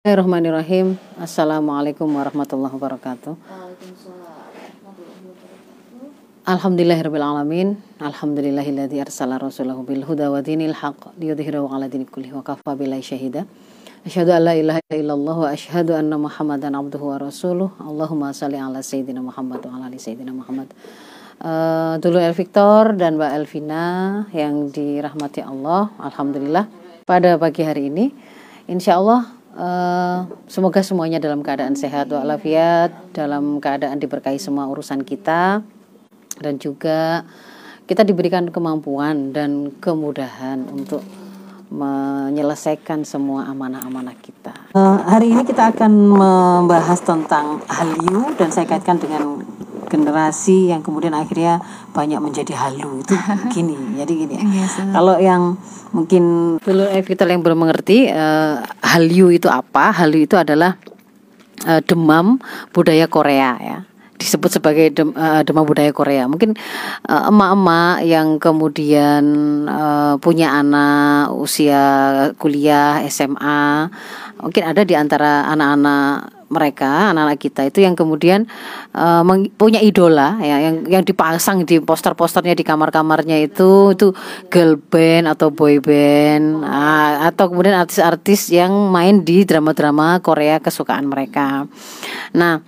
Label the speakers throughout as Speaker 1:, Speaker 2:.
Speaker 1: Bismillahirrahmanirrahim. Assalamualaikum warahmatullahi wabarakatuh. Alhamdulillahirabbil alamin. Alhamdulillahilladzi arsala rasulahu bil huda wa dinil haqq liyudhhirahu 'ala dini kullihi wa kafa billahi syahida. Asyhadu an la ilaha illallah wa asyhadu anna Muhammadan abduhu wa rasuluh. Allahumma shalli ala sayyidina Muhammad wa ala ali sayyidina Muhammad. Uh, dulu El Victor dan Mbak Elvina yang dirahmati Allah. Alhamdulillah pada pagi hari ini insya Allah Uh, semoga semuanya dalam keadaan sehat walafiat, dalam keadaan diberkahi semua urusan kita, dan juga kita diberikan kemampuan dan kemudahan untuk menyelesaikan semua amanah-amanah kita. Uh, hari ini kita akan membahas tentang Hallyu dan saya kaitkan dengan generasi yang kemudian akhirnya banyak menjadi halu itu gini jadi gini. Yes, iya, kalau yang mungkin dulu kita yang belum mengerti uh, Hallyu itu apa? Hallyu itu adalah uh, demam budaya Korea ya disebut sebagai dem, uh, demam budaya Korea. Mungkin emak-emak uh, yang kemudian uh, punya anak usia kuliah SMA, mungkin ada di antara anak-anak mereka anak-anak kita itu yang kemudian uh, punya idola ya yang yang dipasang di poster-posternya di kamar-kamarnya itu itu girl band atau boy band uh, atau kemudian artis-artis yang main di drama-drama Korea kesukaan mereka. Nah,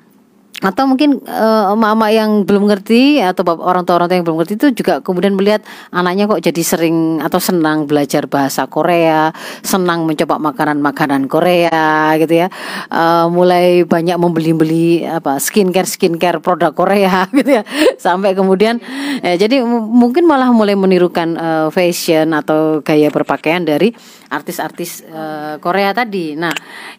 Speaker 1: atau mungkin uh, emak-emak yang belum ngerti atau orang tua orang tua yang belum ngerti itu juga kemudian melihat anaknya kok jadi sering atau senang belajar bahasa Korea, senang mencoba makanan-makanan Korea gitu ya. Uh, mulai banyak membeli-beli apa skincare skincare produk Korea gitu ya. Sampai kemudian ya, jadi mungkin malah mulai menirukan uh, fashion atau gaya berpakaian dari artis-artis uh, Korea tadi. Nah,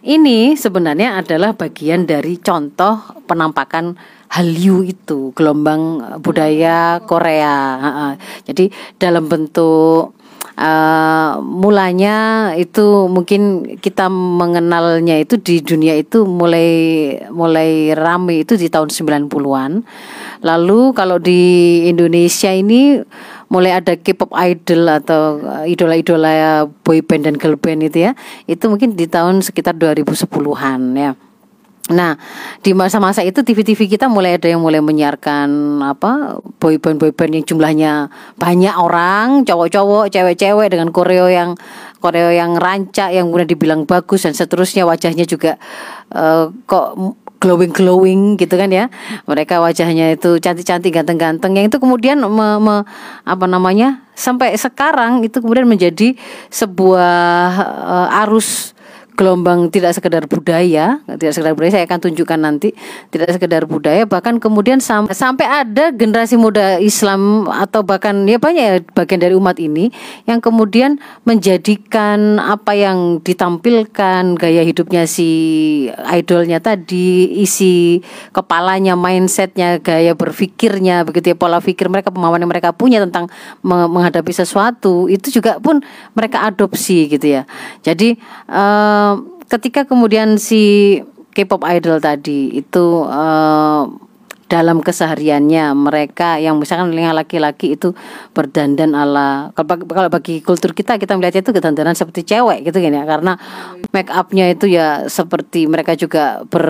Speaker 1: ini sebenarnya adalah bagian dari contoh penampakan Hallyu itu, gelombang budaya Korea. Jadi dalam bentuk uh, mulanya itu mungkin kita mengenalnya itu di dunia itu mulai mulai rame itu di tahun 90-an. Lalu kalau di Indonesia ini mulai ada K-pop idol atau uh, idola-idola boy band dan girl band itu ya. Itu mungkin di tahun sekitar 2010-an ya. Nah, di masa-masa itu TV-TV kita mulai ada yang mulai menyiarkan apa boyband boyband yang jumlahnya banyak orang, cowok-cowok, cewek-cewek dengan koreo yang koreo yang rancak yang kemudian dibilang bagus dan seterusnya. Wajahnya juga uh, kok glowing glowing gitu kan ya. Mereka wajahnya itu cantik cantik ganteng ganteng yang itu kemudian me, me, apa namanya sampai sekarang itu kemudian menjadi sebuah uh, arus gelombang tidak sekedar budaya, tidak sekedar budaya saya akan tunjukkan nanti, tidak sekedar budaya bahkan kemudian sam sampai ada generasi muda Islam atau bahkan ya banyak ya bagian dari umat ini yang kemudian menjadikan apa yang ditampilkan gaya hidupnya si idolnya tadi, isi kepalanya, mindsetnya, gaya berpikirnya, begitu ya pola pikir mereka, pemahaman yang mereka punya tentang menghadapi sesuatu itu juga pun mereka adopsi gitu ya. Jadi ketika kemudian si K-pop idol tadi itu uh, dalam kesehariannya mereka yang misalkan laki-laki itu berdandan ala kalau bagi kultur kita kita melihatnya itu kedandanan seperti cewek gitu kan ya. Karena make upnya itu ya seperti mereka juga ber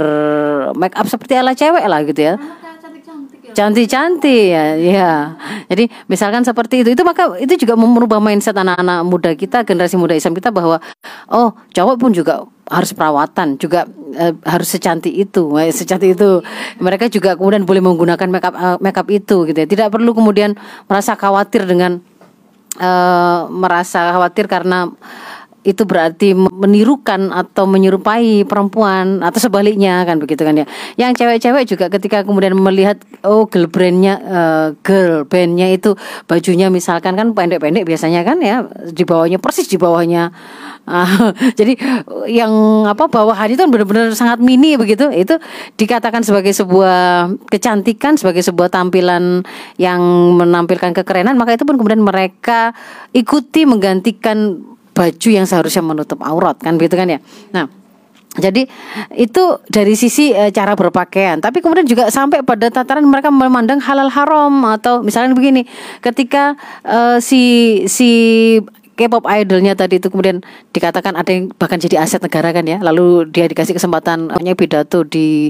Speaker 1: make up seperti ala cewek lah gitu ya cantik-cantik ya, ya. Jadi misalkan seperti itu, itu maka itu juga merubah mindset anak-anak muda kita, generasi muda Islam kita bahwa oh cowok pun juga harus perawatan, juga uh, harus secantik itu, eh, secantik itu. Mereka juga kemudian boleh menggunakan makeup uh, makeup itu, gitu ya. Tidak perlu kemudian merasa khawatir dengan uh, merasa khawatir karena itu berarti menirukan atau menyerupai perempuan atau sebaliknya kan begitu kan ya. Yang cewek-cewek juga ketika kemudian melihat oh girl bandnya uh, girl bandnya itu bajunya misalkan kan pendek-pendek biasanya kan ya di bawahnya persis di bawahnya. Uh, jadi yang apa bawahan itu benar-benar sangat mini begitu. Itu dikatakan sebagai sebuah kecantikan sebagai sebuah tampilan yang menampilkan kekerenan. Maka itu pun kemudian mereka ikuti menggantikan baju yang seharusnya menutup aurat kan begitu kan ya. Nah, jadi itu dari sisi e, cara berpakaian, tapi kemudian juga sampai pada tataran mereka memandang halal haram atau misalnya begini, ketika e, si si K-pop idolnya tadi itu kemudian dikatakan ada yang bahkan jadi aset negara kan ya. Lalu dia dikasih kesempatan punya pidato di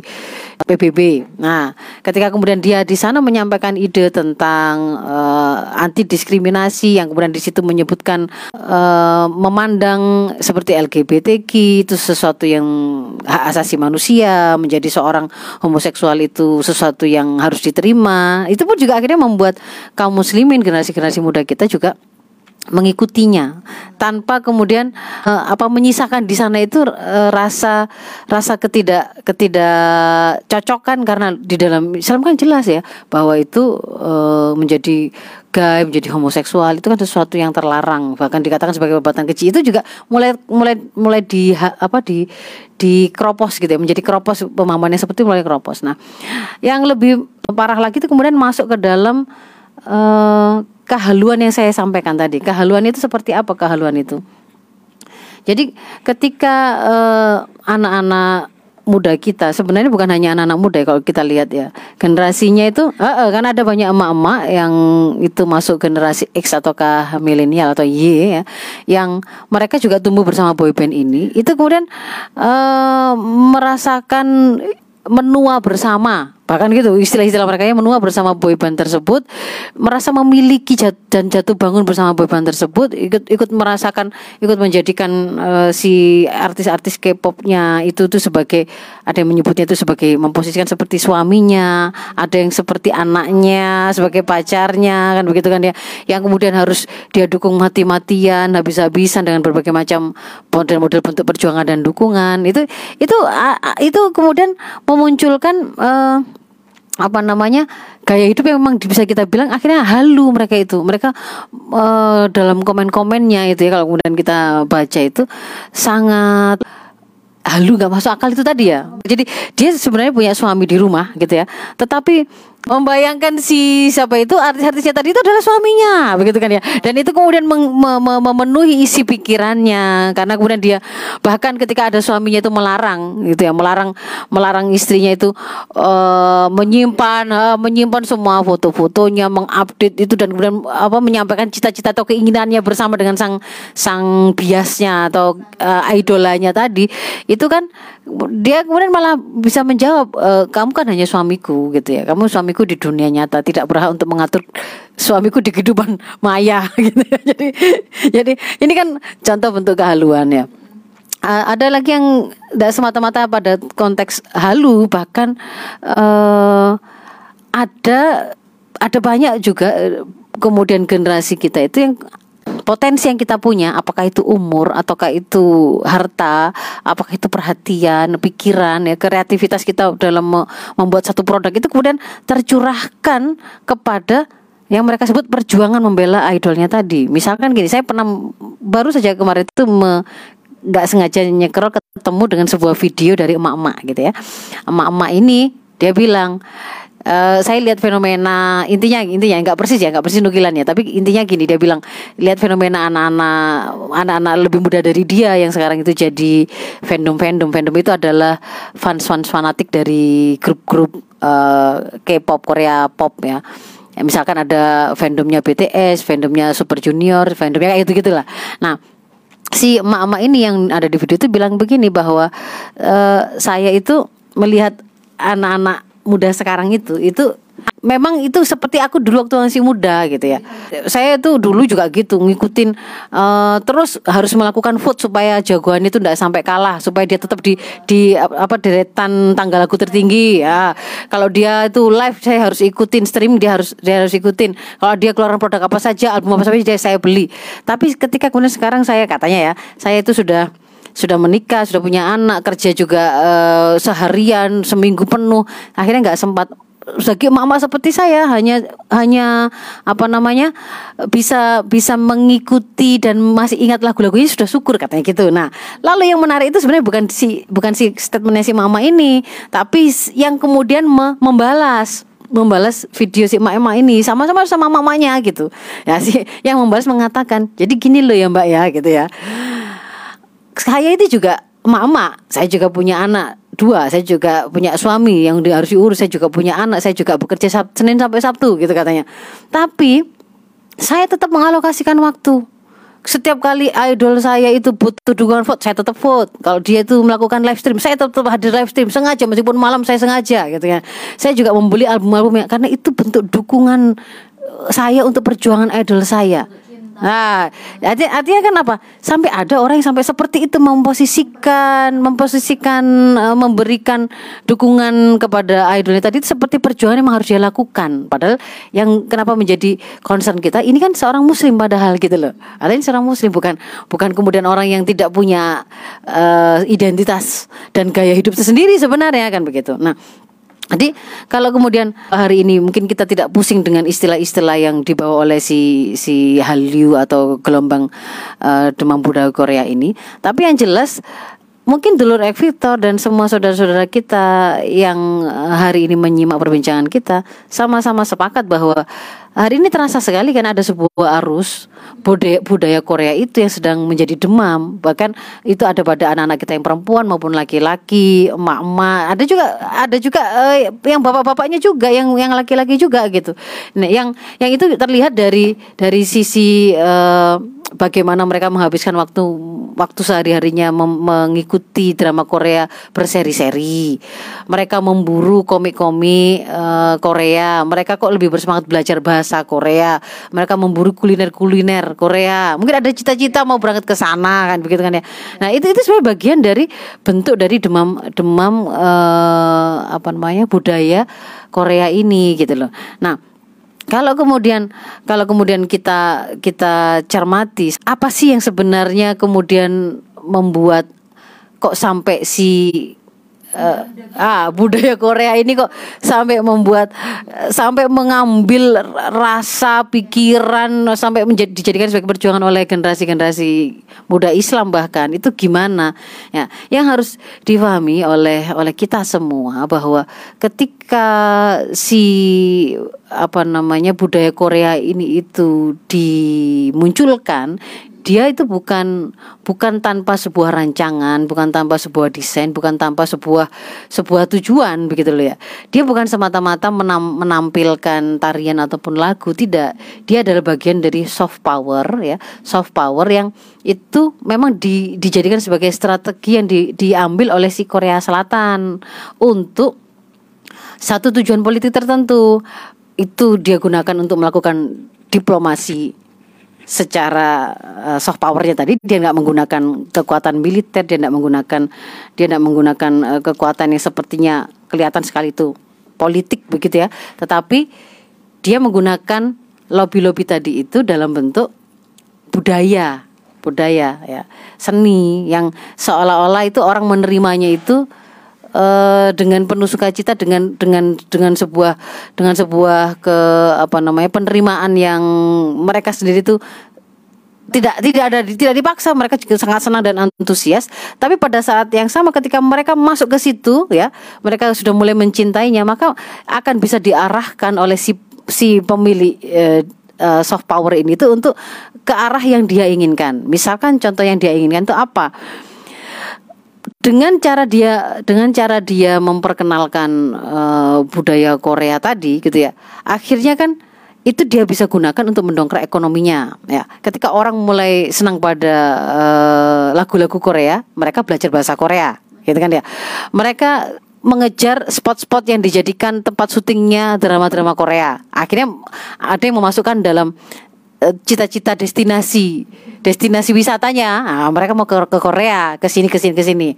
Speaker 1: PBB. Nah, ketika kemudian dia di sana menyampaikan ide tentang uh, anti diskriminasi yang kemudian di situ menyebutkan uh, memandang seperti LGBTQ itu sesuatu yang hak asasi manusia, menjadi seorang homoseksual itu sesuatu yang harus diterima. Itu pun juga akhirnya membuat kaum muslimin generasi-generasi muda kita juga mengikutinya. Tanpa kemudian uh, apa menyisakan di sana itu uh, rasa rasa ketidak ketidak cocokan karena di dalam Islam kan jelas ya bahwa itu uh, menjadi gay menjadi homoseksual itu kan sesuatu yang terlarang. Bahkan dikatakan sebagai perbuatan kecil itu juga mulai mulai mulai di apa di di kropos gitu ya. Menjadi kropos pemahamannya seperti mulai kropos. Nah yang lebih parah lagi itu kemudian masuk ke dalam uh, kehaluan yang saya sampaikan tadi. Kehaluan itu seperti apa kehaluan itu? Jadi ketika uh, anak-anak muda kita sebenarnya bukan hanya anak-anak muda ya kalau kita lihat ya generasinya itu uh, uh, kan ada banyak emak-emak yang itu masuk generasi X ataukah milenial atau Y ya yang mereka juga tumbuh bersama boyband ini itu kemudian uh, merasakan menua bersama bahkan gitu istilah-istilah mereka yang menua bersama boyband tersebut merasa memiliki jat dan jatuh bangun bersama boyband tersebut ikut ikut merasakan ikut menjadikan uh, si artis-artis K-popnya itu tuh sebagai ada yang menyebutnya itu sebagai memposisikan seperti suaminya ada yang seperti anaknya sebagai pacarnya kan begitu kan ya yang kemudian harus dia dukung mati-matian habis-habisan dengan berbagai macam model-model bentuk perjuangan dan dukungan. Itu itu itu kemudian memunculkan uh, apa namanya gaya hidup yang memang bisa kita bilang akhirnya halu mereka itu. Mereka uh, dalam komen-komennya itu ya kalau kemudian kita baca itu sangat halu nggak masuk akal itu tadi ya. Jadi dia sebenarnya punya suami di rumah gitu ya. Tetapi membayangkan si siapa itu artis-artisnya tadi itu adalah suaminya begitu kan ya. Dan itu kemudian memenuhi isi pikirannya karena kemudian dia bahkan ketika ada suaminya itu melarang gitu ya melarang melarang istrinya itu uh, menyimpan uh, menyimpan semua foto-fotonya mengupdate itu dan kemudian apa menyampaikan cita-cita atau keinginannya bersama dengan sang sang biasnya atau uh, idolanya tadi. Itu kan dia kemudian malah bisa menjawab e, kamu kan hanya suamiku gitu ya kamu suamiku di dunia nyata tidak berhak untuk mengatur suamiku di kehidupan maya gitu ya. jadi jadi ini kan contoh bentuk kehaluan ya ada lagi yang tidak semata-mata pada konteks halu bahkan uh, ada ada banyak juga eh, kemudian generasi kita itu yang potensi yang kita punya apakah itu umur ataukah itu harta apakah itu perhatian pikiran ya kreativitas kita dalam membuat satu produk itu kemudian tercurahkan kepada yang mereka sebut perjuangan membela idolnya tadi. Misalkan gini saya pernah baru saja kemarin itu me, nggak sengaja nyekrol ketemu dengan sebuah video dari emak-emak gitu ya. Emak-emak ini dia bilang uh, saya lihat fenomena intinya intinya nggak persis ya nggak persis nukilannya tapi intinya gini dia bilang lihat fenomena anak-anak anak-anak lebih muda dari dia yang sekarang itu jadi fandom fandom fandom itu adalah fans fans fanatik dari grup-grup uh, K-pop Korea pop ya Ya, misalkan ada fandomnya BTS, fandomnya Super Junior, fandomnya kayak gitu gitulah. Nah, si emak-emak ini yang ada di video itu bilang begini bahwa uh, saya itu melihat anak-anak muda sekarang itu itu memang itu seperti aku dulu waktu masih muda gitu ya. Saya tuh dulu juga gitu ngikutin uh, terus harus melakukan vote supaya jagoan itu tidak sampai kalah, supaya dia tetap di di apa deretan tanggal lagu tertinggi ya. Kalau dia itu live saya harus ikutin stream dia harus dia harus ikutin. Kalau dia keluaran produk apa saja, album apa saja saya beli. Tapi ketika kemudian sekarang saya katanya ya, saya itu sudah sudah menikah, sudah punya anak, kerja juga uh, seharian, seminggu penuh, akhirnya nggak sempat bagi mama seperti saya hanya hanya apa namanya bisa bisa mengikuti dan masih ingat lagu-lagunya sudah syukur katanya gitu. Nah, lalu yang menarik itu sebenarnya bukan si bukan si statementnya si mama ini, tapi yang kemudian me membalas membalas video si emak-emak ini sama-sama sama mamanya gitu. Ya si yang membalas mengatakan, "Jadi gini loh ya, Mbak ya," gitu ya saya itu juga emak-emak, saya juga punya anak dua, saya juga punya suami yang harus diurus, saya juga punya anak, saya juga bekerja Sab Senin sampai Sabtu gitu katanya. Tapi saya tetap mengalokasikan waktu. Setiap kali idol saya itu butuh dukungan vote saya tetap vote. Kalau dia itu melakukan live stream saya tetap hadir live stream. Sengaja meskipun malam saya sengaja gitu kan. Saya juga membeli album-albumnya. Karena itu bentuk dukungan saya untuk perjuangan idol saya Nah, artinya, artinya kan apa? Sampai ada orang yang sampai seperti itu memposisikan, memposisikan, uh, memberikan dukungan kepada idolnya tadi itu seperti perjuangan yang harus dia lakukan. Padahal yang kenapa menjadi concern kita ini kan seorang muslim padahal gitu loh. Ini seorang muslim bukan bukan kemudian orang yang tidak punya uh, identitas dan gaya hidup sendiri sebenarnya kan begitu. Nah, jadi kalau kemudian hari ini mungkin kita tidak pusing dengan istilah-istilah yang dibawa oleh si si Hallyu atau gelombang uh, demam budaya Korea ini, tapi yang jelas mungkin dulur Ek Victor dan semua saudara-saudara kita yang eh, hari ini menyimak perbincangan kita sama-sama sepakat bahwa hari ini terasa sekali kan ada sebuah arus budaya, budaya Korea itu yang sedang menjadi demam. Bahkan itu ada pada anak-anak kita yang perempuan maupun laki-laki emak-emak. Ada juga ada juga eh, yang bapak-bapaknya juga yang yang laki-laki juga gitu. Nah yang yang itu terlihat dari dari sisi eh, bagaimana mereka menghabiskan waktu waktu sehari-harinya mengikuti drama Korea berseri-seri mereka memburu komik-komik uh, Korea mereka kok lebih bersemangat belajar bahasa Korea. Mereka memburu kuliner-kuliner Korea. Mungkin ada cita-cita mau berangkat ke sana kan begitu kan ya. Nah, itu itu sebenarnya bagian dari bentuk dari demam demam eh, apa namanya? budaya Korea ini gitu loh. Nah, kalau kemudian kalau kemudian kita kita cermati apa sih yang sebenarnya kemudian membuat kok sampai si uh, ah budaya Korea ini kok sampai membuat sampai mengambil rasa pikiran sampai menjadi dijadikan sebagai perjuangan oleh generasi-generasi muda Islam bahkan. Itu gimana? Ya yang harus difahami oleh oleh kita semua bahwa ketika si apa namanya budaya Korea ini itu dimunculkan dia itu bukan bukan tanpa sebuah rancangan, bukan tanpa sebuah desain, bukan tanpa sebuah sebuah tujuan begitu loh ya. Dia bukan semata-mata menam, menampilkan tarian ataupun lagu, tidak. Dia adalah bagian dari soft power ya, soft power yang itu memang di, dijadikan sebagai strategi yang di, diambil oleh si Korea Selatan untuk satu tujuan politik tertentu. Itu dia gunakan untuk melakukan diplomasi secara uh, soft powernya tadi dia nggak menggunakan kekuatan militer dia nggak menggunakan dia nggak menggunakan uh, kekuatan yang sepertinya kelihatan sekali itu politik begitu ya. Tetapi dia menggunakan lobby-lobby tadi itu dalam bentuk budaya budaya ya seni yang seolah-olah itu orang menerimanya itu uh, dengan penuh sukacita dengan dengan dengan sebuah dengan sebuah ke apa namanya penerimaan yang mereka sendiri tuh tidak tidak ada tidak dipaksa. Mereka juga sangat senang dan antusias. Tapi pada saat yang sama ketika mereka masuk ke situ ya mereka sudah mulai mencintainya maka akan bisa diarahkan oleh si si pemilik eh, uh, soft power ini tuh untuk ke arah yang dia inginkan. Misalkan contoh yang dia inginkan itu apa dengan cara dia dengan cara dia memperkenalkan uh, budaya Korea tadi gitu ya akhirnya kan itu dia bisa gunakan untuk mendongkrak ekonominya ya. Ketika orang mulai senang pada uh, lagu-lagu Korea mereka belajar bahasa Korea gitu kan ya. Mereka mengejar spot-spot yang dijadikan tempat syutingnya drama-drama Korea. Akhirnya ada yang memasukkan dalam Eh, cita-cita destinasi destinasi wisatanya. Nah, mereka mau ke, ke Korea ke sini ke sini ke sini.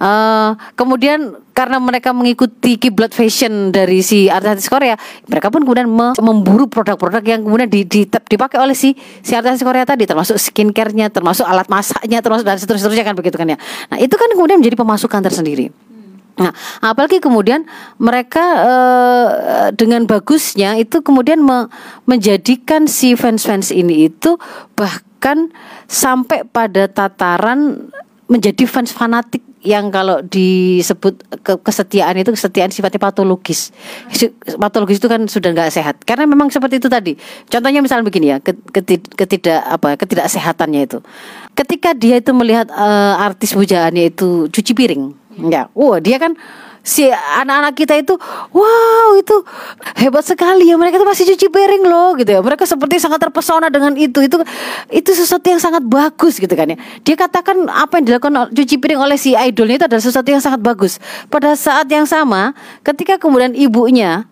Speaker 1: Uh, kemudian karena mereka mengikuti kiblat fashion dari si artis Korea mereka pun kemudian me memburu produk-produk yang kemudian di, di, dipakai oleh si si artis Korea tadi termasuk skincare-nya termasuk alat masaknya termasuk dan seterusnya kan begitu kan ya. Nah itu kan kemudian menjadi pemasukan tersendiri Nah, apalagi kemudian mereka uh, dengan bagusnya itu kemudian me menjadikan si fans-fans ini itu bahkan sampai pada tataran menjadi fans fanatik yang kalau disebut ke kesetiaan itu kesetiaan sifatnya patologis. Patologis itu kan sudah nggak sehat. Karena memang seperti itu tadi. Contohnya misalnya begini ya, ketidak apa ketidaksehatannya itu. Ketika dia itu melihat uh, artis pujaannya itu cuci piring Ya, wah dia kan si anak-anak kita itu wow itu hebat sekali ya. Mereka itu masih cuci piring loh gitu ya. Mereka seperti sangat terpesona dengan itu. Itu itu sesuatu yang sangat bagus gitu kan ya. Dia katakan apa yang dilakukan cuci piring oleh si idolnya itu adalah sesuatu yang sangat bagus. Pada saat yang sama ketika kemudian ibunya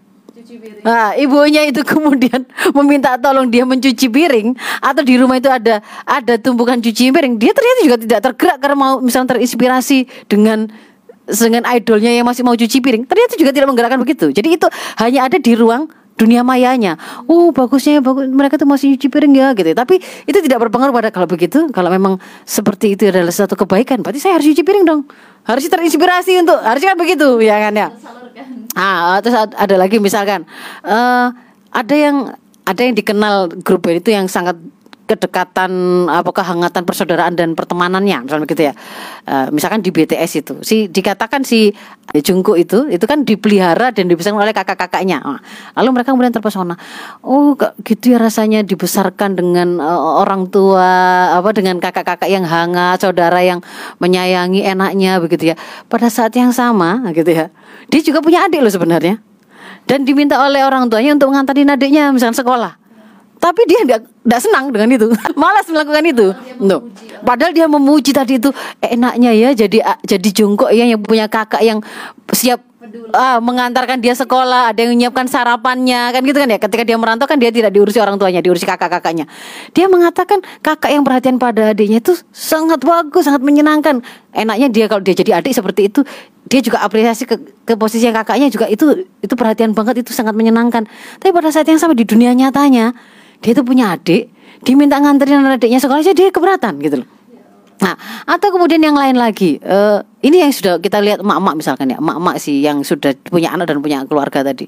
Speaker 1: Nah, ibunya itu kemudian meminta tolong dia mencuci piring atau di rumah itu ada ada tumpukan cuci piring, dia ternyata juga tidak tergerak karena mau misalnya terinspirasi dengan dengan idolnya yang masih mau cuci piring ternyata juga tidak menggerakkan begitu jadi itu hanya ada di ruang dunia mayanya. Oh bagusnya bagus mereka tuh masih cuci piring ya gitu. Tapi itu tidak berpengaruh pada kalau begitu. Kalau memang seperti itu adalah satu kebaikan, berarti saya harus cuci piring dong. Harus terinspirasi untuk harusnya kan begitu ya kan ya. Ah terus ada lagi misalkan uh, ada yang ada yang dikenal grup itu yang sangat kedekatan apa kehangatan persaudaraan dan pertemanannya misalnya begitu ya. Uh, misalkan di BTS itu. Si dikatakan si Jungkook itu itu kan dipelihara dan dibesarkan oleh kakak-kakaknya. Lalu mereka kemudian terpesona. Oh gitu ya rasanya dibesarkan dengan uh, orang tua apa dengan kakak-kakak yang hangat saudara yang menyayangi enaknya begitu ya. Pada saat yang sama gitu ya dia juga punya adik loh sebenarnya. Dan diminta oleh orang tuanya untuk mengantarin adiknya misalnya sekolah. Tapi dia tidak senang dengan itu. Malas melakukan itu. No. padahal dia memuji tadi itu enaknya ya jadi jadi jongkok ya yang punya kakak yang siap ah, mengantarkan dia sekolah ada yang menyiapkan sarapannya kan gitu kan ya. Ketika dia merantau kan dia tidak diurusi orang tuanya diurusi kakak-kakaknya. Dia mengatakan kakak yang perhatian pada adiknya itu sangat bagus sangat menyenangkan. Enaknya dia kalau dia jadi adik seperti itu dia juga apresiasi ke, ke posisi kakaknya juga itu itu perhatian banget itu sangat menyenangkan. Tapi pada saat yang sama di dunia nyatanya dia tuh punya adik diminta nganterin adiknya sekolah aja dia keberatan gitu loh Nah, atau kemudian yang lain lagi, uh, ini yang sudah kita lihat emak-emak misalkan ya, emak-emak sih yang sudah punya anak dan punya keluarga tadi.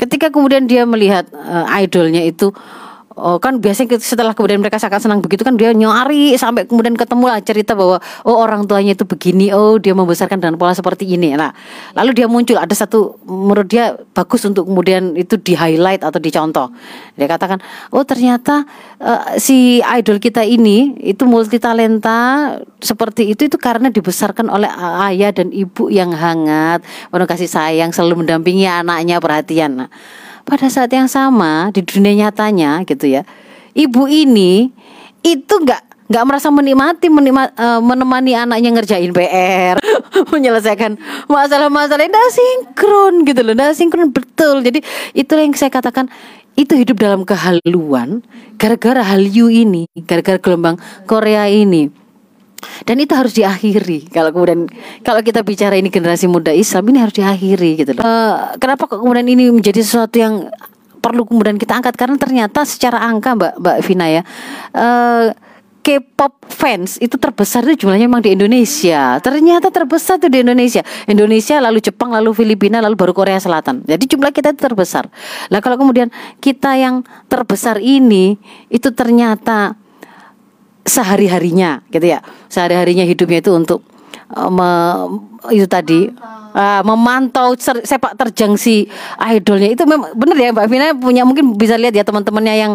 Speaker 1: Ketika kemudian dia melihat uh, idolnya itu oh, kan biasanya setelah kemudian mereka sangat senang begitu kan dia nyari sampai kemudian ketemu lah cerita bahwa oh orang tuanya itu begini oh dia membesarkan dengan pola seperti ini. Nah lalu dia muncul ada satu menurut dia bagus untuk kemudian itu di highlight atau dicontoh. Dia katakan oh ternyata uh, si idol kita ini itu multi talenta seperti itu itu karena dibesarkan oleh ayah dan ibu yang hangat penuh kasih sayang selalu mendampingi anaknya perhatian. Nah pada saat yang sama di dunia nyatanya gitu ya ibu ini itu nggak nggak merasa menikmati menikmati, uh, eh, menemani anaknya ngerjain PR menyelesaikan masalah-masalah tidak sinkron gitu loh tidak sinkron betul. Jadi itu yang saya katakan itu hidup dalam kehaluan gara-gara Hallyu ini gara-gara gelombang Korea ini dan itu harus diakhiri kalau kemudian kalau kita bicara ini generasi muda Islam ini harus diakhiri gitu loh. Uh, kenapa kemudian ini menjadi sesuatu yang perlu kemudian kita angkat karena ternyata secara angka Mbak Mbak Vina ya uh, K-pop fans itu terbesar itu jumlahnya memang di Indonesia. Ternyata terbesar itu di Indonesia. Indonesia lalu Jepang lalu Filipina lalu baru Korea Selatan. Jadi jumlah kita itu terbesar. Nah kalau kemudian kita yang terbesar ini itu ternyata sehari-harinya gitu ya. Sehari-harinya hidupnya itu untuk uh, me, itu tadi uh, memantau sepak terjang si idolnya itu memang benar ya Mbak Vina punya mungkin bisa lihat ya teman-temannya yang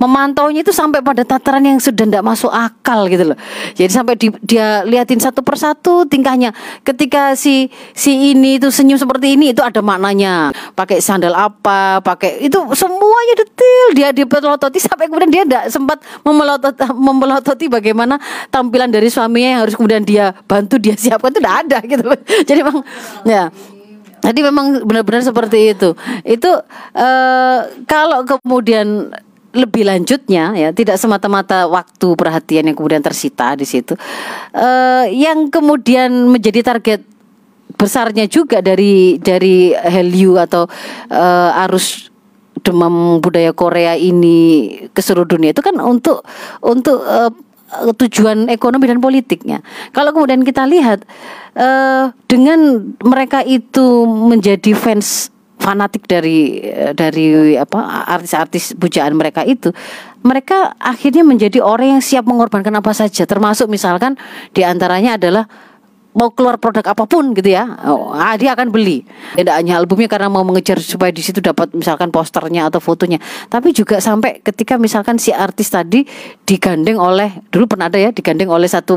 Speaker 1: memantaunya itu sampai pada tataran yang sudah tidak masuk akal gitu loh. Jadi sampai di, dia liatin satu persatu tingkahnya. Ketika si si ini itu senyum seperti ini itu ada maknanya. Pakai sandal apa, pakai itu semuanya detail dia dipelototi sampai kemudian dia tidak sempat memelototi, memelototi bagaimana tampilan dari suaminya yang harus kemudian dia bantu dia siapkan itu tidak ada gitu. Jadi memang Ya. Jadi memang benar-benar seperti itu. Itu uh, kalau kemudian lebih lanjutnya ya tidak semata-mata waktu perhatian yang kemudian tersita di situ. Uh, yang kemudian menjadi target besarnya juga dari dari Hallyu atau uh, arus demam budaya Korea ini ke seluruh dunia itu kan untuk untuk uh, Eh, tujuan ekonomi dan politiknya. Kalau kemudian kita lihat uh, dengan mereka itu menjadi fans fanatik dari eh, dari apa artis-artis pujaan mereka itu mereka akhirnya menjadi orang yang siap mengorbankan apa saja termasuk misalkan di antaranya adalah mau keluar produk apa pun gitu ya, oh, ah, dia akan beli. Tidak hanya albumnya karena mau mengejar supaya di situ dapat misalkan posternya atau fotonya, tapi juga sampai ketika misalkan si artis tadi digandeng oleh dulu pernah ada ya digandeng oleh satu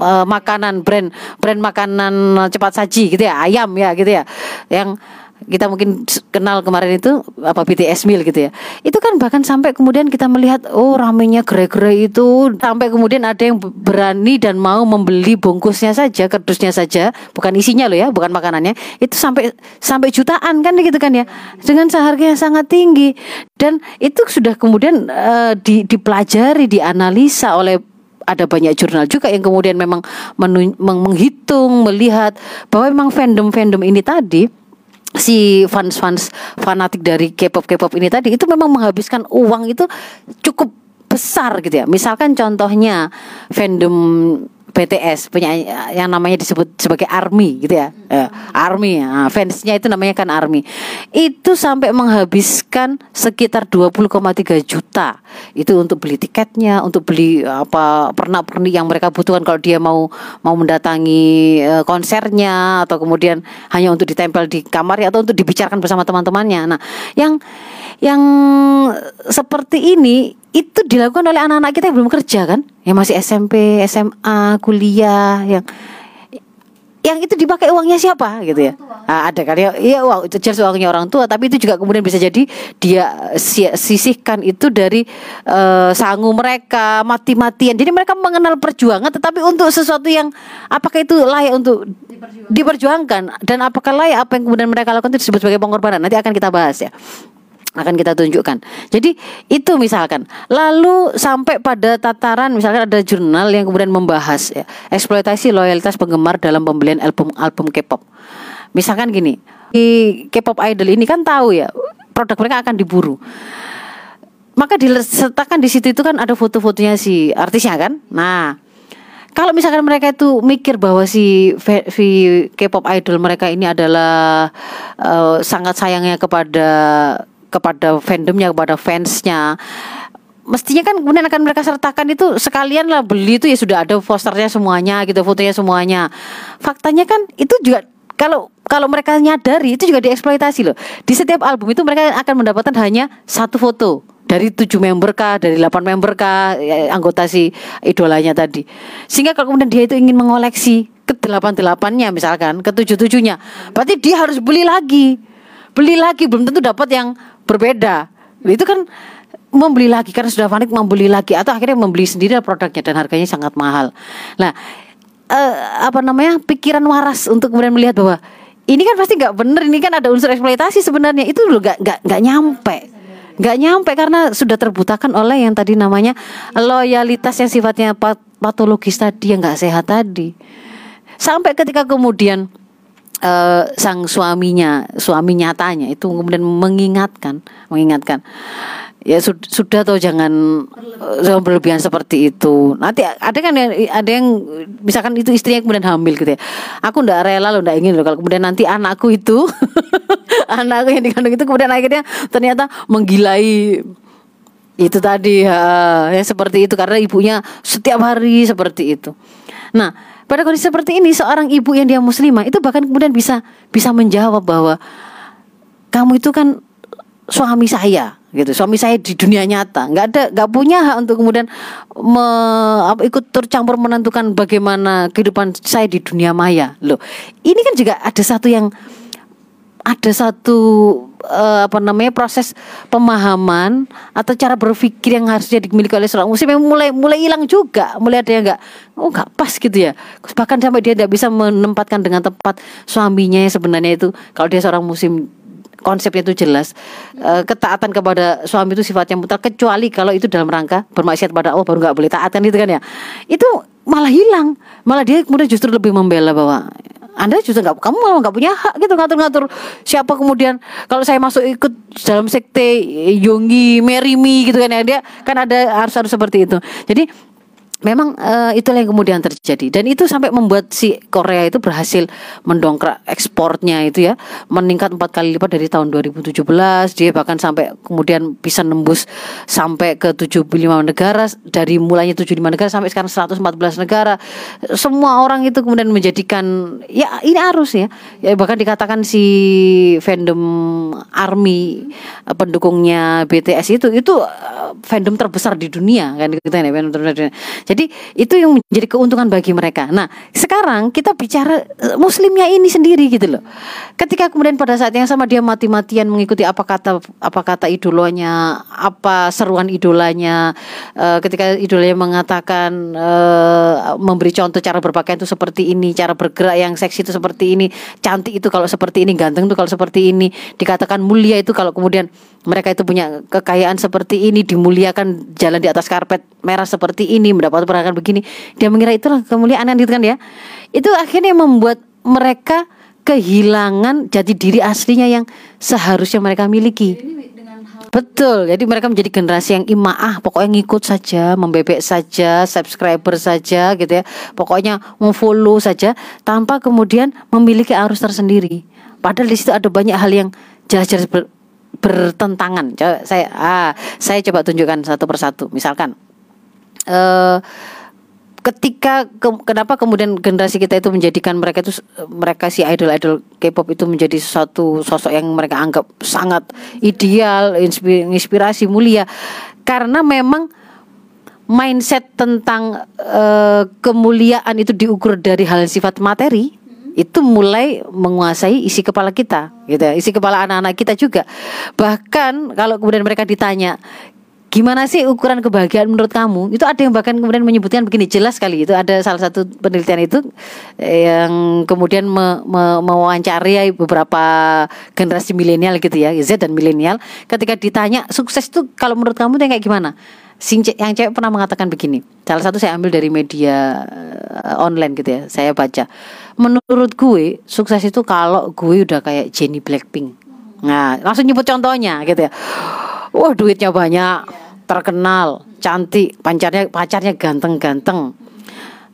Speaker 1: uh, makanan brand brand makanan cepat saji gitu ya ayam ya gitu ya yang kita mungkin kenal kemarin itu apa BTS meal gitu ya. Itu kan bahkan sampai kemudian kita melihat oh ramenya gerai-gerai itu. Sampai kemudian ada yang berani dan mau membeli bungkusnya saja kerdusnya saja. Bukan isinya loh ya bukan makanannya. Itu sampai sampai jutaan kan gitu kan ya. Dengan seharga yang sangat tinggi. Dan itu sudah kemudian uh, di, dipelajari dianalisa oleh ada banyak jurnal juga yang kemudian memang menghitung melihat bahwa memang fandom-fandom ini tadi si fans-fans fanatik dari K-pop K-pop ini tadi itu memang menghabiskan uang itu cukup besar gitu ya. Misalkan contohnya fandom BTS punya yang namanya disebut sebagai ARMY gitu ya. Uh, ARMY, nah, fansnya itu namanya kan ARMY. Itu sampai menghabiskan sekitar 20,3 juta. Itu untuk beli tiketnya, untuk beli apa pernak-pernik yang mereka butuhkan kalau dia mau mau mendatangi uh, konsernya atau kemudian hanya untuk ditempel di kamarnya atau untuk dibicarakan bersama teman-temannya. Nah, yang yang seperti ini itu dilakukan oleh anak-anak kita yang belum kerja kan? Yang masih SMP SMA kuliah yang yang itu dipakai uangnya siapa gitu ya? Nah, ada kan? Ya iya uang itu jelas uangnya orang tua. Tapi itu juga kemudian bisa jadi dia sisihkan itu dari uh, sangu mereka mati-matian. Jadi mereka mengenal perjuangan tetapi untuk sesuatu yang apakah itu layak untuk diperjuangkan, diperjuangkan? Dan apakah layak apa yang kemudian mereka lakukan itu disebut sebagai pengorbanan. Nanti akan kita bahas ya akan kita tunjukkan. Jadi itu misalkan. Lalu sampai pada tataran misalkan ada jurnal yang kemudian membahas ya, eksploitasi loyalitas penggemar dalam pembelian album album K-pop. Misalkan gini, di K-pop idol ini kan tahu ya produk mereka akan diburu. Maka disertakan di situ itu kan ada foto-fotonya si artisnya kan. Nah, kalau misalkan mereka itu mikir bahwa si, si K-pop idol mereka ini adalah uh, sangat sayangnya kepada kepada fandomnya kepada fansnya. Mestinya kan kemudian akan mereka sertakan itu sekalian lah beli itu ya sudah ada posternya semuanya gitu fotonya semuanya. Faktanya kan itu juga kalau kalau mereka nyadari itu juga dieksploitasi loh. Di setiap album itu mereka akan mendapatkan hanya satu foto. Dari tujuh member kah, dari delapan member kah, ya, anggota si idolanya tadi. Sehingga kalau kemudian dia itu ingin mengoleksi ke delapan delapannya misalkan, ke tujuh tujuhnya, berarti dia harus beli lagi, beli lagi belum tentu dapat yang berbeda. Itu kan membeli lagi karena sudah panik membeli lagi atau akhirnya membeli sendiri produknya dan harganya sangat mahal. Nah eh, apa namanya pikiran waras untuk kemudian melihat bahwa ini kan pasti nggak bener ini kan ada unsur eksploitasi sebenarnya. Itu loh nggak nggak nggak nyampe. Nggak nyampe karena sudah terbutakan oleh yang tadi namanya loyalitas yang sifatnya patologis tadi yang nggak sehat tadi. Sampai ketika kemudian uh, sang suaminya, suami nyatanya itu kemudian mengingatkan, mengingatkan ya sudah, sudah atau jangan uh, berlebihan seperti itu. Nanti ada kan yang ada yang misalkan itu istrinya kemudian hamil gitu ya. Aku ndak rela loh, ndak ingin loh kalau kemudian nanti anakku itu anakku yang dikandung itu kemudian akhirnya ternyata menggilai itu tadi ya, ya seperti itu karena ibunya setiap hari seperti itu. Nah, pada kondisi seperti ini seorang ibu yang dia muslimah itu bahkan kemudian bisa bisa menjawab bahwa kamu itu kan suami saya gitu. Suami saya di dunia nyata. Nggak ada nggak punya hak untuk kemudian me, apa, ikut tercampur menentukan bagaimana kehidupan saya di dunia maya. Loh ini kan juga ada satu yang ada satu uh, apa namanya proses pemahaman atau cara berpikir yang harusnya dimiliki oleh seorang muslim yang mulai mulai hilang juga. Mulai ada yang nggak oh nggak pas gitu ya. Bahkan sampai dia tidak bisa menempatkan dengan tepat suaminya yang sebenarnya itu. Kalau dia seorang muslim konsepnya itu jelas. Uh, ketaatan kepada suami itu sifatnya mutlak. Kecuali kalau itu dalam rangka bermaksiat pada Allah baru nggak boleh taat kan itu kan ya. Itu malah hilang. Malah dia kemudian justru lebih membela bahwa anda juga nggak kamu nggak punya hak gitu ngatur-ngatur siapa kemudian. Kalau saya masuk ikut dalam sekte Yongi Merimi gitu kan ya dia kan ada harus harus seperti itu. Jadi memang uh, itulah yang kemudian terjadi. Dan itu sampai membuat si Korea itu berhasil mendongkrak ekspornya itu ya. Meningkat empat kali lipat dari tahun 2017 dia bahkan sampai kemudian bisa nembus sampai ke 75 negara. Dari mulanya 75 negara sampai sekarang 114 negara. Semua orang itu kemudian menjadikan ya ini harus ya, ya bahkan dikatakan si fandom army pendukungnya BTS itu itu uh, fandom terbesar di dunia kan gitu ya fandom terbesar di dunia. Jadi itu yang menjadi keuntungan bagi mereka. Nah, sekarang kita bicara eh, muslimnya ini sendiri gitu loh. Ketika kemudian pada saat yang sama dia mati-matian mengikuti apa kata apa kata idolanya, apa seruan idolanya, uh, ketika idolanya mengatakan uh, memberi contoh cara berpakaian itu seperti ini, cara bergerak yang seksi itu seperti ini, cantik itu kalau seperti ini, ganteng itu kalau seperti ini, dikatakan mulia itu kalau kemudian mereka itu punya kekayaan seperti ini, dimuliakan jalan di atas karpet merah seperti ini, mendapat perhatian begini, dia mengira itulah kemuliaan gitu kan ya. Itu akhirnya membuat mereka kehilangan jati diri aslinya yang seharusnya mereka miliki. Betul, jadi mereka menjadi generasi yang imaah, pokoknya ngikut saja, membebek saja, subscriber saja gitu ya. Pokoknya memfollow saja tanpa kemudian memiliki arus tersendiri. Padahal di situ ada banyak hal yang jelas-jelas ber, bertentangan. Coba saya ah, saya coba tunjukkan satu persatu. Misalkan eh ketika ke, kenapa kemudian generasi kita itu menjadikan mereka itu mereka si idol-idol K-pop itu menjadi suatu sosok yang mereka anggap sangat ideal, inspirasi mulia? Karena memang mindset tentang uh, kemuliaan itu diukur dari hal sifat materi itu mulai menguasai isi kepala kita gitu ya. Isi kepala anak-anak kita juga. Bahkan kalau kemudian mereka ditanya Gimana sih ukuran kebahagiaan menurut kamu? Itu ada yang bahkan kemudian menyebutkan begini jelas sekali itu ada salah satu penelitian itu eh, yang kemudian me, me, mewawancari beberapa generasi milenial gitu ya Z dan milenial ketika ditanya sukses itu kalau menurut kamu itu kayak gimana? Sing yang cewek pernah mengatakan begini. Salah satu saya ambil dari media uh, online gitu ya. Saya baca. Menurut gue sukses itu kalau gue udah kayak Jennie Blackpink. Nah, langsung nyebut contohnya gitu ya. Wah, duitnya banyak terkenal, cantik, pacarnya pacarnya ganteng-ganteng.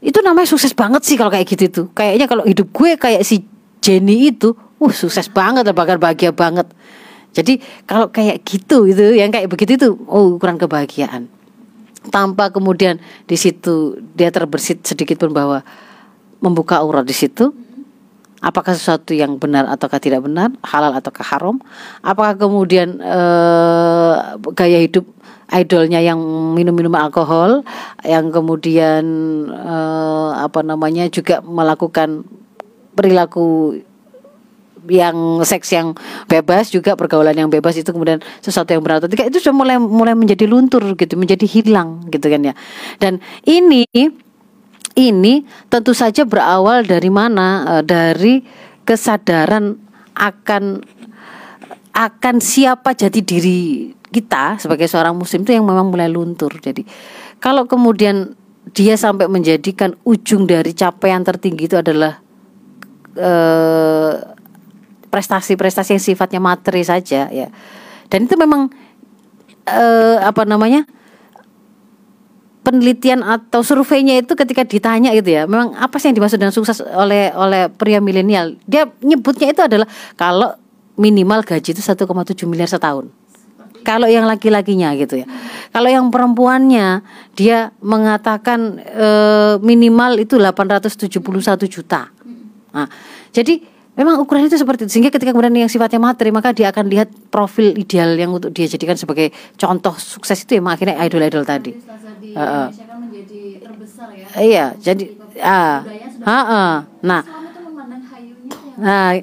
Speaker 1: Itu namanya sukses banget sih kalau kayak gitu tuh. Kayaknya kalau hidup gue kayak si Jenny itu, uh sukses banget, bahkan bahagia banget. Jadi kalau kayak gitu itu, yang kayak begitu itu, oh ukuran kebahagiaan. Tanpa kemudian di situ dia terbersit sedikit pun bahwa membuka aurat di situ, apakah sesuatu yang benar ataukah tidak benar, halal ataukah haram, apakah kemudian uh, gaya hidup idolnya yang minum-minum alkohol, yang kemudian uh, apa namanya juga melakukan perilaku yang seks yang bebas juga pergaulan yang bebas itu kemudian sesuatu yang berat ketika itu sudah mulai mulai menjadi luntur gitu menjadi hilang gitu kan ya. Dan ini ini tentu saja berawal dari mana uh, dari kesadaran akan akan siapa jadi diri kita sebagai seorang muslim itu yang memang mulai luntur. Jadi kalau kemudian dia sampai menjadikan ujung dari capaian tertinggi itu adalah eh, prestasi-prestasi yang sifatnya materi saja ya. Dan itu memang eh, apa namanya? Penelitian atau surveinya itu ketika ditanya gitu ya, memang apa sih yang dimaksud dengan sukses oleh oleh pria milenial? Dia nyebutnya itu adalah kalau minimal gaji itu 1,7 miliar setahun. Kalau yang laki-lakinya gitu ya. Kalau yang perempuannya dia mengatakan e, minimal itu 871 juta. Nah, jadi memang ukuran itu seperti itu. Sehingga ketika kemudian yang sifatnya materi maka dia akan lihat profil ideal yang untuk dia jadikan sebagai contoh sukses itu ya akhirnya idol-idol tadi. Di uh, kan menjadi terbesar ya. Iya, jadi ah, uh, uh, uh, nah. Nah,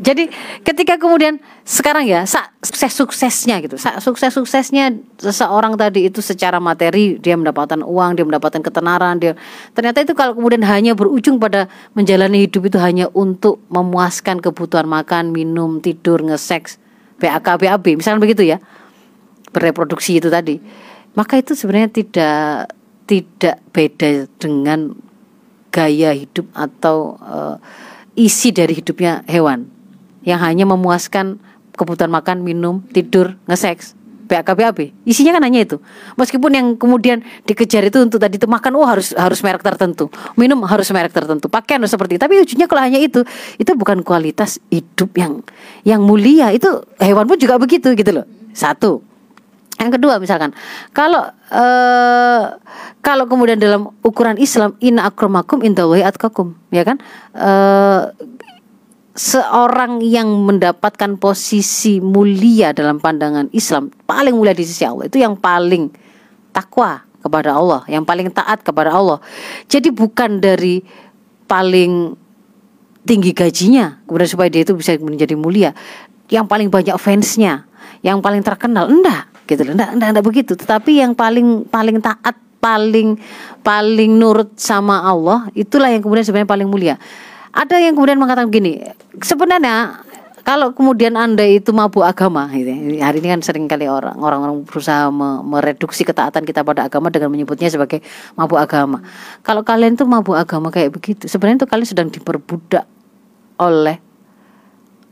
Speaker 1: jadi ketika kemudian sekarang ya sukses suksesnya gitu, sukses suksesnya seseorang tadi itu secara materi dia mendapatkan uang, dia mendapatkan ketenaran, dia ternyata itu kalau kemudian hanya berujung pada menjalani hidup itu hanya untuk memuaskan kebutuhan makan, minum, tidur, ngeseks, BAK, BAB, misalnya begitu ya, bereproduksi itu tadi, maka itu sebenarnya tidak tidak beda dengan gaya hidup atau uh, isi dari hidupnya hewan. Yang hanya memuaskan kebutuhan makan, minum, tidur, ngeseks. BAKBAB isinya kan hanya itu. Meskipun yang kemudian dikejar itu untuk tadi itu makan oh harus harus merek tertentu. Minum harus merek tertentu. Pakaian harus seperti itu. Tapi ujungnya kalau hanya itu itu bukan kualitas hidup yang yang mulia. Itu hewan pun juga begitu gitu loh. Satu yang kedua misalkan kalau uh, kalau kemudian dalam ukuran Islam inna akramakum indallahi atqakum ya kan? Uh, seorang yang mendapatkan posisi mulia dalam pandangan Islam paling mulia di sisi Allah itu yang paling takwa kepada Allah, yang paling taat kepada Allah. Jadi bukan dari paling tinggi gajinya, kemudian supaya dia itu bisa menjadi mulia, yang paling banyak fansnya, yang paling terkenal, enggak gitu loh, enggak, enggak, enggak begitu. Tetapi yang paling paling taat, paling paling nurut sama Allah, itulah yang kemudian sebenarnya paling mulia. Ada yang kemudian mengatakan begini, sebenarnya kalau kemudian anda itu mabuk agama gitu ya. hari ini kan sering kali orang orang berusaha mereduksi ketaatan kita pada agama dengan menyebutnya sebagai mabuk agama kalau kalian tuh mabuk agama kayak begitu sebenarnya itu kalian sedang diperbudak oleh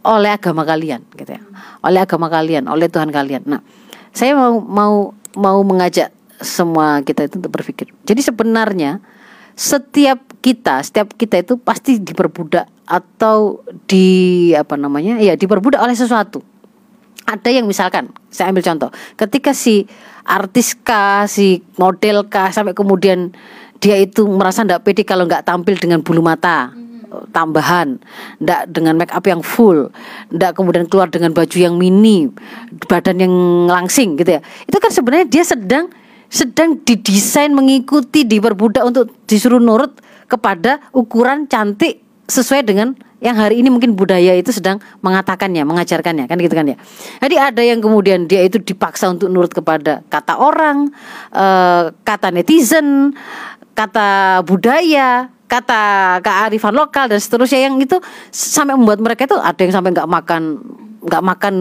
Speaker 1: oleh agama kalian gitu ya oleh agama kalian oleh Tuhan kalian nah saya mau mau mau mengajak semua kita itu untuk berpikir jadi sebenarnya setiap kita, setiap kita itu pasti diperbudak atau di apa namanya? ya diperbudak oleh sesuatu. Ada yang misalkan, saya ambil contoh, ketika si artis kah, si model kah sampai kemudian dia itu merasa tidak pede kalau nggak tampil dengan bulu mata tambahan, ndak dengan make up yang full, ndak kemudian keluar dengan baju yang mini, badan yang langsing gitu ya. Itu kan sebenarnya dia sedang sedang didesain mengikuti diperbudak untuk disuruh nurut kepada ukuran cantik sesuai dengan yang hari ini mungkin budaya itu sedang mengatakannya, mengajarkannya kan gitu kan ya. Jadi ada yang kemudian dia itu dipaksa untuk nurut kepada kata orang, uh, kata netizen, kata budaya, kata kearifan lokal dan seterusnya yang itu sampai membuat mereka itu ada yang sampai nggak makan nggak makan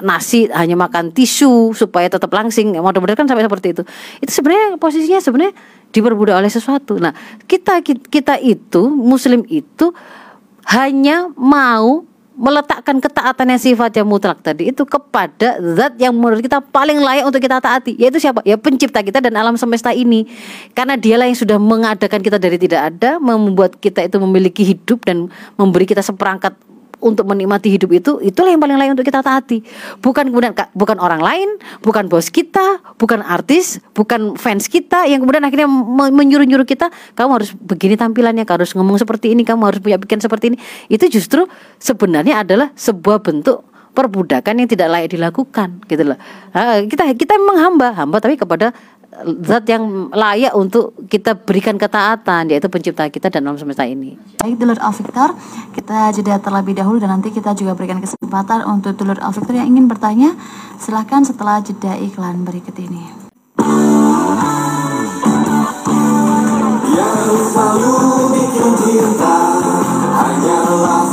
Speaker 1: nasi hanya makan tisu supaya tetap langsing. Mudah-mudahan kan sampai seperti itu. Itu sebenarnya posisinya sebenarnya diperbudak oleh sesuatu. Nah kita kita itu muslim itu hanya mau meletakkan ketaatan yang sifatnya mutlak tadi itu kepada zat yang menurut kita paling layak untuk kita taati yaitu siapa? Ya pencipta kita dan alam semesta ini. Karena dialah yang sudah mengadakan kita dari tidak ada membuat kita itu memiliki hidup dan memberi kita seperangkat untuk menikmati hidup itu itulah yang paling lain untuk kita taati. Bukan kemudian bukan orang lain bukan bos kita bukan artis bukan fans kita yang kemudian akhirnya menyuruh-nyuruh kita kamu harus begini tampilannya kamu harus ngomong seperti ini kamu harus punya pikiran seperti ini. Itu justru sebenarnya adalah sebuah bentuk perbudakan yang tidak layak dilakukan gitu loh. Kita kita memang hamba hamba tapi kepada zat yang layak untuk kita berikan ketaatan yaitu pencipta kita dan alam semesta ini.
Speaker 2: Baik Dulur Al Victor, kita jeda terlebih dahulu dan nanti kita juga berikan kesempatan untuk Dulur Al Victor yang ingin bertanya silahkan setelah jeda iklan berikut ini. Yang selalu bikin cinta hanyalah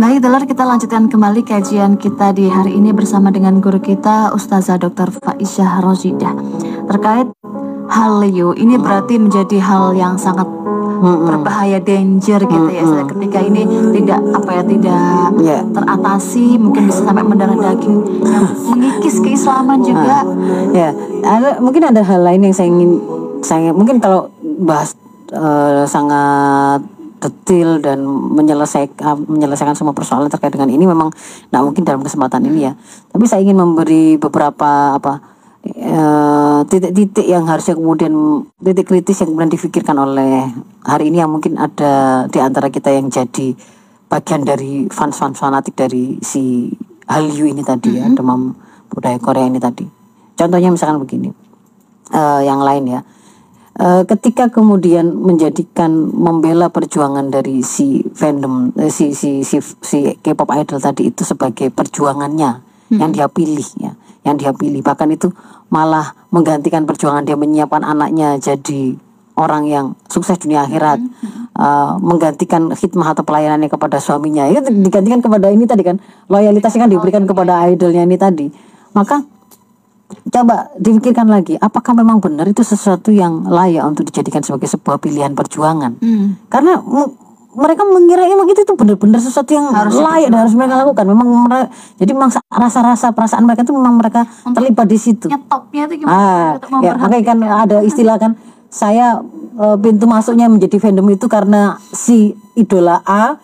Speaker 2: Baik, Delar kita lanjutkan kembali kajian kita di hari ini bersama dengan guru kita Ustazah Dr. Faisyah Rozidah terkait hal liu. Ini berarti menjadi hal yang sangat berbahaya danger gitu ya ketika ini tidak apa ya tidak yeah. teratasi mungkin bisa sampai mendarah daging yang mengikis keislaman juga
Speaker 1: ya yeah. ada mungkin ada hal lain yang saya ingin saya mungkin kalau bahas uh, sangat detil dan menyelesaikan menyelesaikan semua persoalan terkait dengan ini memang tidak mungkin dalam kesempatan ini ya. Tapi saya ingin memberi beberapa apa eh, titik-titik yang harusnya kemudian titik kritis yang kemudian difikirkan oleh hari ini yang mungkin ada di antara kita yang jadi bagian dari fans-fans fanatik dari si Hallyu ini tadi ya, mm -hmm. demam budaya Korea ini tadi. Contohnya misalkan begini, uh, yang lain ya Eh, ketika kemudian menjadikan membela perjuangan dari si fandom uh, si si si, si K-pop idol tadi itu sebagai perjuangannya hmm. yang dia pilih ya yang dia pilih. Bahkan itu malah menggantikan perjuangan dia menyiapkan anaknya jadi orang yang sukses dunia akhirat. Hmm. uh, menggantikan hikmah atau pelayanannya kepada suaminya. Itu digantikan kepada ini tadi kan loyalitasnya kan diberikan kepada idolnya ini tadi. Maka coba dipikirkan lagi apakah memang benar itu sesuatu yang layak untuk dijadikan sebagai sebuah pilihan perjuangan? Hmm. karena mereka mengira emang itu tuh benar-benar sesuatu yang harus layak dan harus mereka lakukan. Memang mereka, jadi memang rasa-rasa perasaan mereka itu memang mereka untuk terlibat di situ.
Speaker 2: nyetopnya itu gimana
Speaker 1: ah, ya makanya kan ada istilah kan saya e, pintu masuknya menjadi fandom itu karena si idola A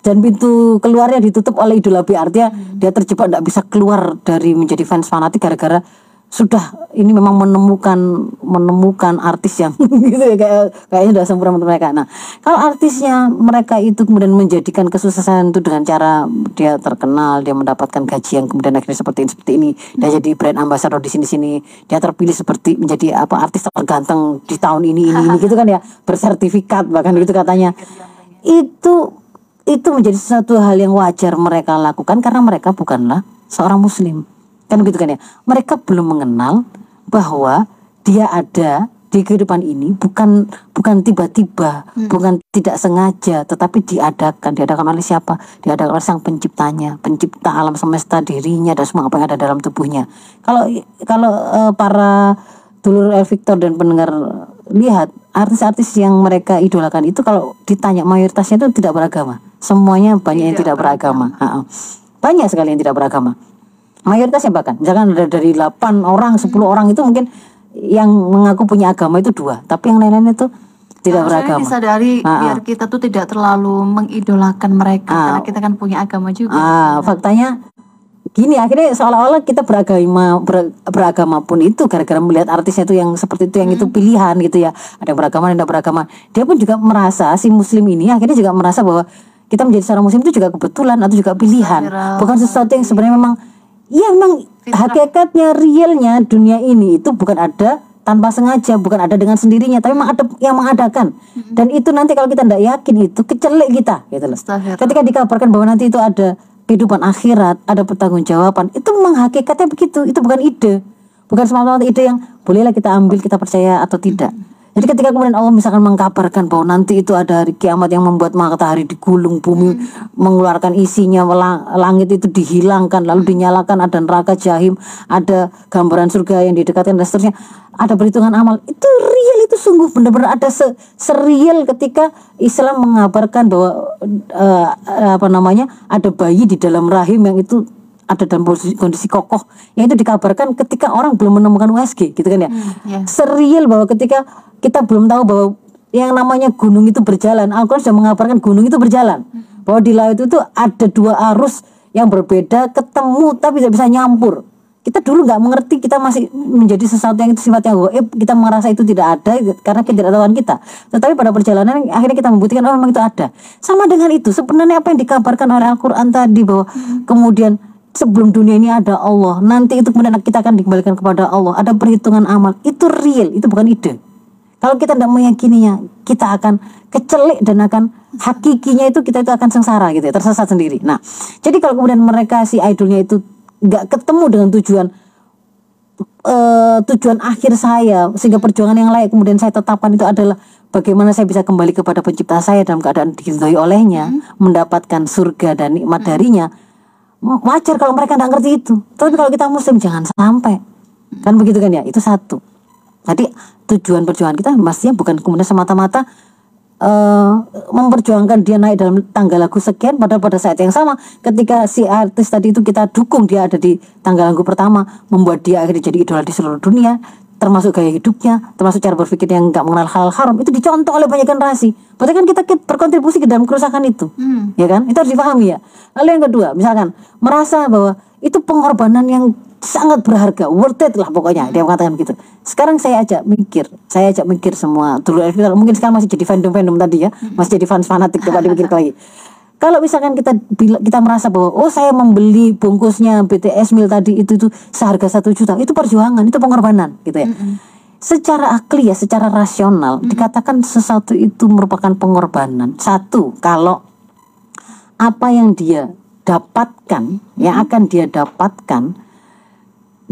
Speaker 1: dan pintu keluarnya ditutup oleh idola B. Artinya dia terjebak tidak bisa keluar dari menjadi fans fanatik gara-gara sudah ini memang menemukan menemukan artis yang gitu ya kayak kayaknya udah sempurna menurut mereka. Nah, kalau artisnya mereka itu kemudian menjadikan kesuksesan itu dengan cara dia terkenal, dia mendapatkan gaji yang kemudian akhirnya seperti ini seperti ini, dia jadi brand ambassador di sini-sini, dia terpilih seperti menjadi apa artis terganteng di tahun ini ini ini gitu kan ya, bersertifikat bahkan gitu katanya. Itu itu menjadi sesuatu hal yang wajar mereka lakukan karena mereka bukanlah seorang muslim kan gitu kan ya mereka belum mengenal bahwa dia ada di kehidupan ini bukan bukan tiba-tiba, hmm. bukan tidak sengaja, tetapi diadakan, diadakan oleh siapa? Diadakan oleh sang penciptanya, pencipta alam semesta, dirinya dan semua apa yang ada dalam tubuhnya. Kalau kalau uh, para dulur El Victor dan pendengar lihat artis-artis yang mereka idolakan itu kalau ditanya mayoritasnya itu tidak beragama, semuanya banyak yang tidak beragama. beragama. Banyak sekali yang tidak beragama mayoritasnya bahkan misalkan ada dari 8 orang 10 orang itu mungkin yang mengaku punya agama itu dua tapi yang lain-lain itu tidak beragama.
Speaker 2: disadari ah, biar kita tuh tidak terlalu mengidolakan mereka ah, karena kita kan punya agama juga.
Speaker 1: Ah, faktanya gini akhirnya seolah-olah kita beragama ber, beragama pun itu gara-gara melihat artisnya itu yang seperti itu yang hmm. itu pilihan gitu ya. Ada yang beragama dan tidak beragama. Dia pun juga merasa si muslim ini akhirnya juga merasa bahwa kita menjadi seorang muslim itu juga kebetulan atau juga pilihan. Bukan sesuatu yang sebenarnya memang Iya memang hakikatnya realnya dunia ini itu bukan ada tanpa sengaja, bukan ada dengan sendirinya, tapi memang ada yang mengadakan. Hmm. Dan itu nanti kalau kita tidak yakin itu kecelek kita, gitu loh. Ketika dikabarkan bahwa nanti itu ada kehidupan akhirat, ada pertanggungjawaban, itu memang hakikatnya begitu. Itu bukan ide, bukan semata-mata ide yang bolehlah kita ambil, kita percaya atau tidak. Hmm. Jadi ketika kemudian Allah misalkan mengkabarkan bahwa nanti itu ada hari kiamat yang membuat matahari digulung, bumi hmm. mengeluarkan isinya, langit itu dihilangkan, lalu dinyalakan, ada neraka jahim, ada gambaran surga yang didekatkan dan seterusnya, ada perhitungan amal. Itu real, itu sungguh benar-benar ada se serial ketika Islam mengabarkan bahwa uh, apa namanya ada bayi di dalam rahim yang itu ada dalam kondisi, kondisi kokoh yang itu dikabarkan ketika orang belum menemukan USG gitu kan ya. Hmm, yeah. Serial bahwa ketika kita belum tahu bahwa yang namanya gunung itu berjalan. Al-Quran sudah mengabarkan gunung itu berjalan. Bahwa di laut itu ada dua arus yang berbeda ketemu tapi tidak bisa nyampur. Kita dulu nggak mengerti, kita masih menjadi sesuatu yang itu sifatnya goib, kita merasa itu tidak ada karena ketidaktahuan kita. Tetapi pada perjalanan akhirnya kita membuktikan oh memang itu ada. Sama dengan itu, sebenarnya apa yang dikabarkan oleh Al-Quran tadi bahwa hmm. kemudian sebelum dunia ini ada Allah, nanti itu kemudian kita akan dikembalikan kepada Allah, ada perhitungan amal, itu real, itu bukan ide. Kalau kita tidak meyakininya, kita akan kecelik dan akan hakikinya itu kita itu akan sengsara gitu ya, tersesat sendiri. Nah, jadi kalau kemudian mereka si idolnya itu nggak ketemu dengan tujuan uh, tujuan akhir saya sehingga perjuangan yang lain kemudian saya tetapkan itu adalah bagaimana saya bisa kembali kepada pencipta saya dalam keadaan diridhoi olehnya, hmm. mendapatkan surga dan nikmat hmm. darinya. Wajar kalau mereka tidak ngerti itu. Tapi kalau kita muslim jangan sampai. Kan begitu kan ya? Itu satu. Jadi tujuan perjuangan kita mestinya bukan kemudian semata-mata uh, memperjuangkan dia naik dalam tanggal lagu sekian pada pada saat yang sama ketika si artis tadi itu kita dukung dia ada di tanggal lagu pertama membuat dia akhirnya jadi idola di seluruh dunia termasuk gaya hidupnya, termasuk cara berpikir yang nggak mengenal hal haram itu dicontoh oleh banyak generasi. Berarti kan kita, kita berkontribusi ke dalam kerusakan itu, hmm. ya kan? Itu harus dipahami ya. Lalu yang kedua, misalkan merasa bahwa itu pengorbanan yang sangat berharga, worth it lah pokoknya dia mengatakan gitu. Sekarang saya ajak mikir, saya ajak mikir semua dulu mungkin sekarang masih jadi fandom fandom tadi ya, masih jadi fans fanatik coba dipikir lagi. Kalau misalkan kita kita merasa bahwa oh saya membeli bungkusnya BTS mil tadi itu itu seharga satu juta, itu perjuangan, itu pengorbanan gitu ya. Mm -hmm. Secara akli ya, secara rasional mm -hmm. dikatakan sesuatu itu merupakan pengorbanan. Satu, kalau apa yang dia dapatkan, yang akan dia dapatkan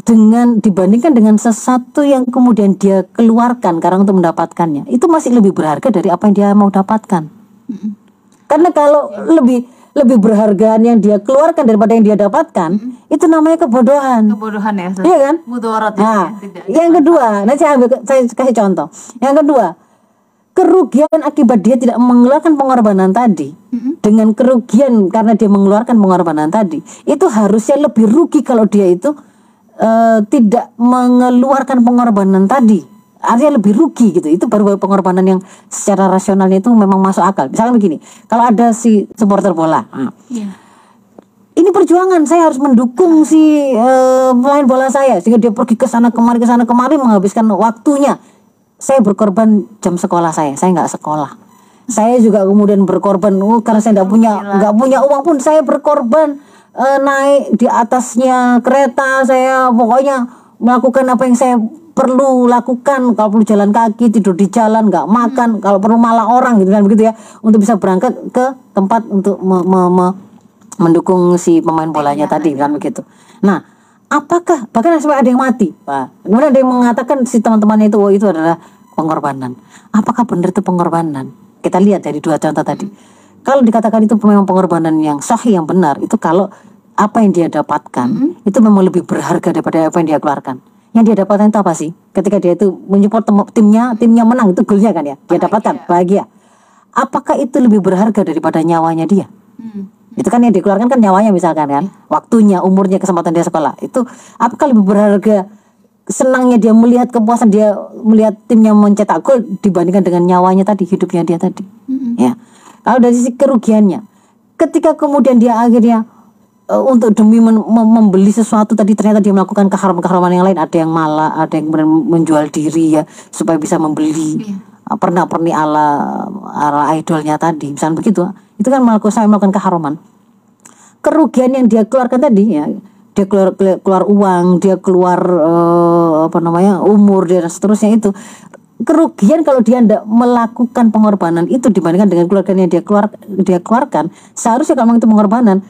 Speaker 1: dengan dibandingkan dengan sesuatu yang kemudian dia keluarkan karena untuk mendapatkannya itu masih lebih berharga dari apa yang dia mau dapatkan mm-hmm. Karena kalau lebih lebih berharga yang dia keluarkan daripada yang dia dapatkan mm-hmm. itu namanya kebodohan.
Speaker 2: Kebodohan ya
Speaker 1: iya kan?
Speaker 2: Mudarat
Speaker 1: ya, nah, ya, yang kedua nanti saya ambil saya kasih contoh. Yang kedua kerugian akibat dia tidak mengeluarkan pengorbanan tadi. Mm-hmm. dengan kerugian karena dia mengeluarkan pengorbanan tadi itu harusnya lebih rugi kalau dia itu uh, tidak mengeluarkan pengorbanan tadi artinya lebih rugi gitu. Itu baru pengorbanan yang secara rasionalnya itu memang masuk akal. Misalnya begini kalau ada si supporter bola nah, yeah. ini perjuangan saya harus mendukung si eh, pemain bola saya sehingga dia pergi ke sana kemari ke sana kemari menghabiskan waktunya. Saya berkorban jam sekolah saya saya nggak sekolah. Saya juga kemudian berkorban oh, karena saya nggak punya nggak punya uang pun saya berkorban eh, naik di atasnya kereta saya pokoknya melakukan apa yang saya perlu lakukan kalau perlu jalan kaki tidur di jalan nggak makan kalau perlu malah orang gitu kan begitu ya untuk bisa berangkat ke tempat untuk me- me- me- mendukung si pemain bolanya tadi kan begitu. Nah apakah bahkan sampai ada yang mati pak. Kemudian ada yang mengatakan si teman-temannya itu oh itu adalah pengorbanan. Apakah benar itu pengorbanan? Kita lihat dari dua contoh tadi. Kalau dikatakan itu memang pengorbanan yang sahih yang benar itu kalau apa yang dia dapatkan itu memang lebih berharga daripada apa yang dia keluarkan yang dia dapatkan itu apa sih? Ketika dia itu menyupport tem- timnya timnya menang itu goalnya kan ya? Dia dapatkan bahagia. Apakah itu lebih berharga daripada nyawanya dia? Itu kan yang dikeluarkan kan nyawanya misalkan kan? Waktunya umurnya kesempatan dia sekolah. Itu apakah lebih berharga senangnya dia melihat kepuasan dia melihat timnya mencetak gol dibandingkan dengan nyawanya tadi hidupnya dia tadi? Ya. Kalau dari sisi kerugiannya ketika kemudian dia akhirnya eh, untuk demi membeli sesuatu tadi ternyata dia melakukan keharaman-keharaman yang lain. Ada yang malah ada yang kemudian menjual diri ya supaya bisa membeli pernah perni ala ala idolnya tadi. Misalnya begitu. Itu kan melakukan saya melakukan keharaman. Kerugian yang dia keluarkan tadi ya dia keluar keluar, uang dia keluar eh, apa namanya umur dia dan seterusnya itu. Kerugian kalau dia tidak melakukan pengorbanan itu dibandingkan dengan keluarganya dia keluar dia keluarkan seharusnya kalau itu pengorbanan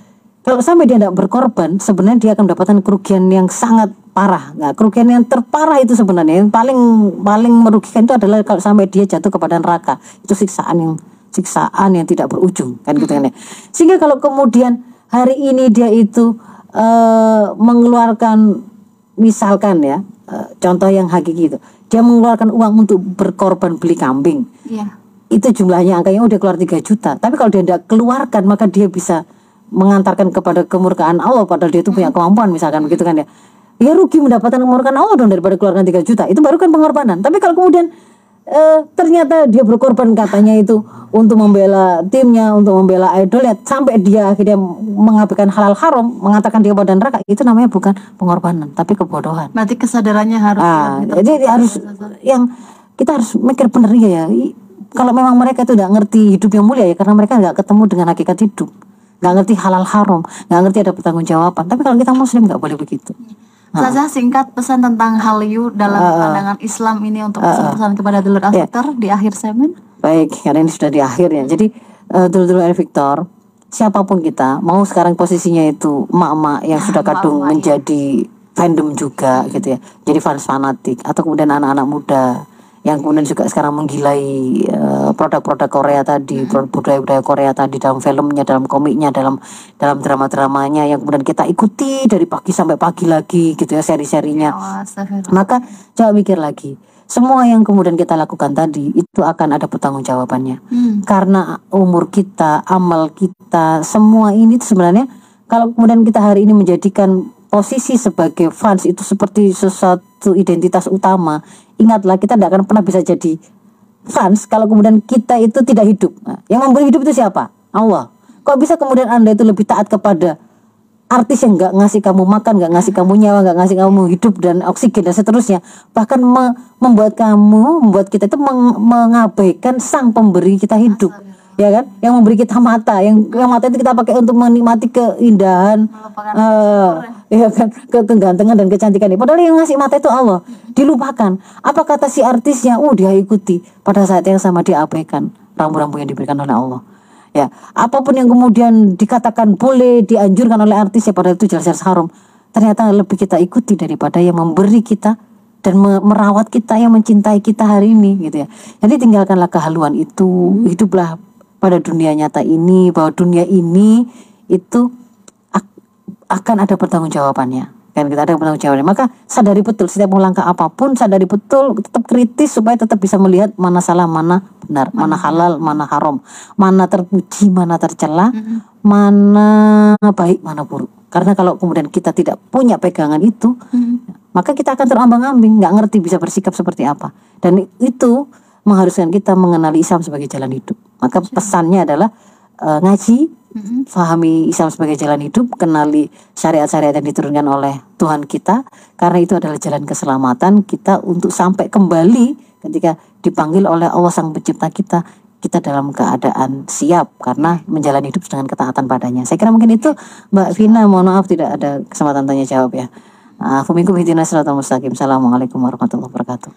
Speaker 1: kalau sampai dia tidak berkorban sebenarnya dia akan mendapatkan kerugian yang sangat parah. Nah, kerugian yang terparah itu sebenarnya. Yang paling paling merugikan itu adalah kalau sampai dia jatuh kepada neraka. Itu siksaan yang siksaan yang tidak berujung kan gitu kan ya. Sehingga kalau kemudian hari ini dia itu eh, mengeluarkan misalkan ya eh, contoh yang hakiki itu. Dia mengeluarkan uang untuk berkorban beli kambing.
Speaker 2: Iya.
Speaker 1: itu jumlahnya angkanya udah keluar 3 juta. Tapi kalau dia tidak keluarkan maka dia bisa mengantarkan kepada kemurkaan Allah padahal dia itu punya kemampuan misalkan begitu kan ya. Ya rugi mendapatkan kemurkaan Allah dong daripada keluarkan 3 juta. Itu baru kan pengorbanan. Tapi kalau kemudian eh, ternyata dia berkorban katanya itu untuk membela timnya untuk membela idolnya sampai dia akhirnya mengabaikan halal haram mengatakan dia pada neraka itu namanya bukan pengorbanan tapi kebodohan.
Speaker 2: Berarti kesadarannya harus
Speaker 1: Ah,
Speaker 2: kita
Speaker 1: jadi harus yang kita harus mikir bener ya. I- Kalau memang mereka itu tidak ngerti hidup yang mulia ya karena mereka nggak ketemu dengan hakikat hidup, nggak ngerti halal haram, nggak ngerti ada pertanggungjawaban. Tapi kalau kita muslim nggak boleh begitu.
Speaker 2: Saja singkat pesan tentang Hallyu dalam pandangan Islam ini untuk pesan-pesan kepada dulur Victor di akhir segmen.
Speaker 1: Baik, karena ini sudah di akhir ya. Jadi dulu-dulu El Victor, siapa pun kita, mau sekarang posisinya itu emak-emak yang sudah kadung menjadi fandom juga gitu ya. Jadi fans fanatik atau kemudian anak-anak muda yang kemudian juga sekarang menggilai eh, produk-produk Korea tadi, budaya-budaya Korea tadi dalam filmnya, dalam komiknya, dalam dalam drama-dramanya yang kemudian kita ikuti dari pagi sampai pagi lagi gitu ya seri-serinya.
Speaker 2: Astagfirullah.
Speaker 1: Maka coba mikir lagi. Semua yang kemudian kita lakukan tadi itu akan ada pertanggungjawabannya.
Speaker 2: Hmm.
Speaker 1: Karena umur kita, amal kita, semua ini sebenarnya kalau kemudian kita hari ini menjadikan posisi sebagai fans itu seperti sesuatu identitas utama, ingatlah kita tidak akan pernah bisa jadi fans kalau kemudian kita itu tidak hidup. Nah, yang memberi hidup itu siapa? Allah. Kok bisa kemudian Anda itu lebih taat kepada artis yang nggak ngasih kamu makan, nggak ngasih kamu nyawa, nggak ngasih kamu hidup dan oksigen dan seterusnya, bahkan me- membuat kamu, membuat kita itu meng- mengabaikan sang pemberi kita hidup, ya kan? Yang memberi kita mata, yang yang mata itu kita pakai untuk menikmati keindahan, eh, ya kan, ke kegantengan dan kecantikan. Padahal yang ngasih mata itu Allah, dilupakan. Apa kata si artisnya? Oh dia ikuti. Pada saat yang sama dia abaikan rambu-rambu yang diberikan oleh Allah ya apa pun yang kemudian dikatakan boleh dianjurkan oleh artis ya padahal itu jelas-jelas haram ternyata lebih kita ikuti daripada yang memberi kita dan me- merawat kita yang mencintai kita hari ini gitu ya jadi tinggalkanlah kehaluan itu hiduplah pada dunia nyata ini bahwa dunia ini itu ak- akan ada pertanggungjawabannya. Kan kita ada pertanggungjawabannya. Maka sadari betul setiap mau langkah apa pun sadari betul tetap kritis supaya tetap bisa melihat mana salah mana benar mana halal mana haram mana terpuji mana tercela mana baik mana buruk. Karena kalau kemudian kita tidak punya pegangan itu maka kita akan terombang-ambing nggak ngerti bisa bersikap seperti apa. Dan itu mengharuskan kita mengenali Islam sebagai jalan hidup maka pesannya adalah eh, ngaji fahami Islam sebagai jalan hidup, kenali syariat-syariat yang diturunkan oleh Tuhan kita, karena itu adalah jalan keselamatan kita untuk sampai kembali ketika dipanggil oleh Allah Sang Pencipta kita, kita dalam keadaan siap karena menjalani hidup dengan ketaatan padanya. Saya kira mungkin itu Mbak Vina, mohon maaf tidak ada kesempatan tanya jawab ya. Aku mustaqim. Assalamualaikum warahmatullahi wabarakatuh.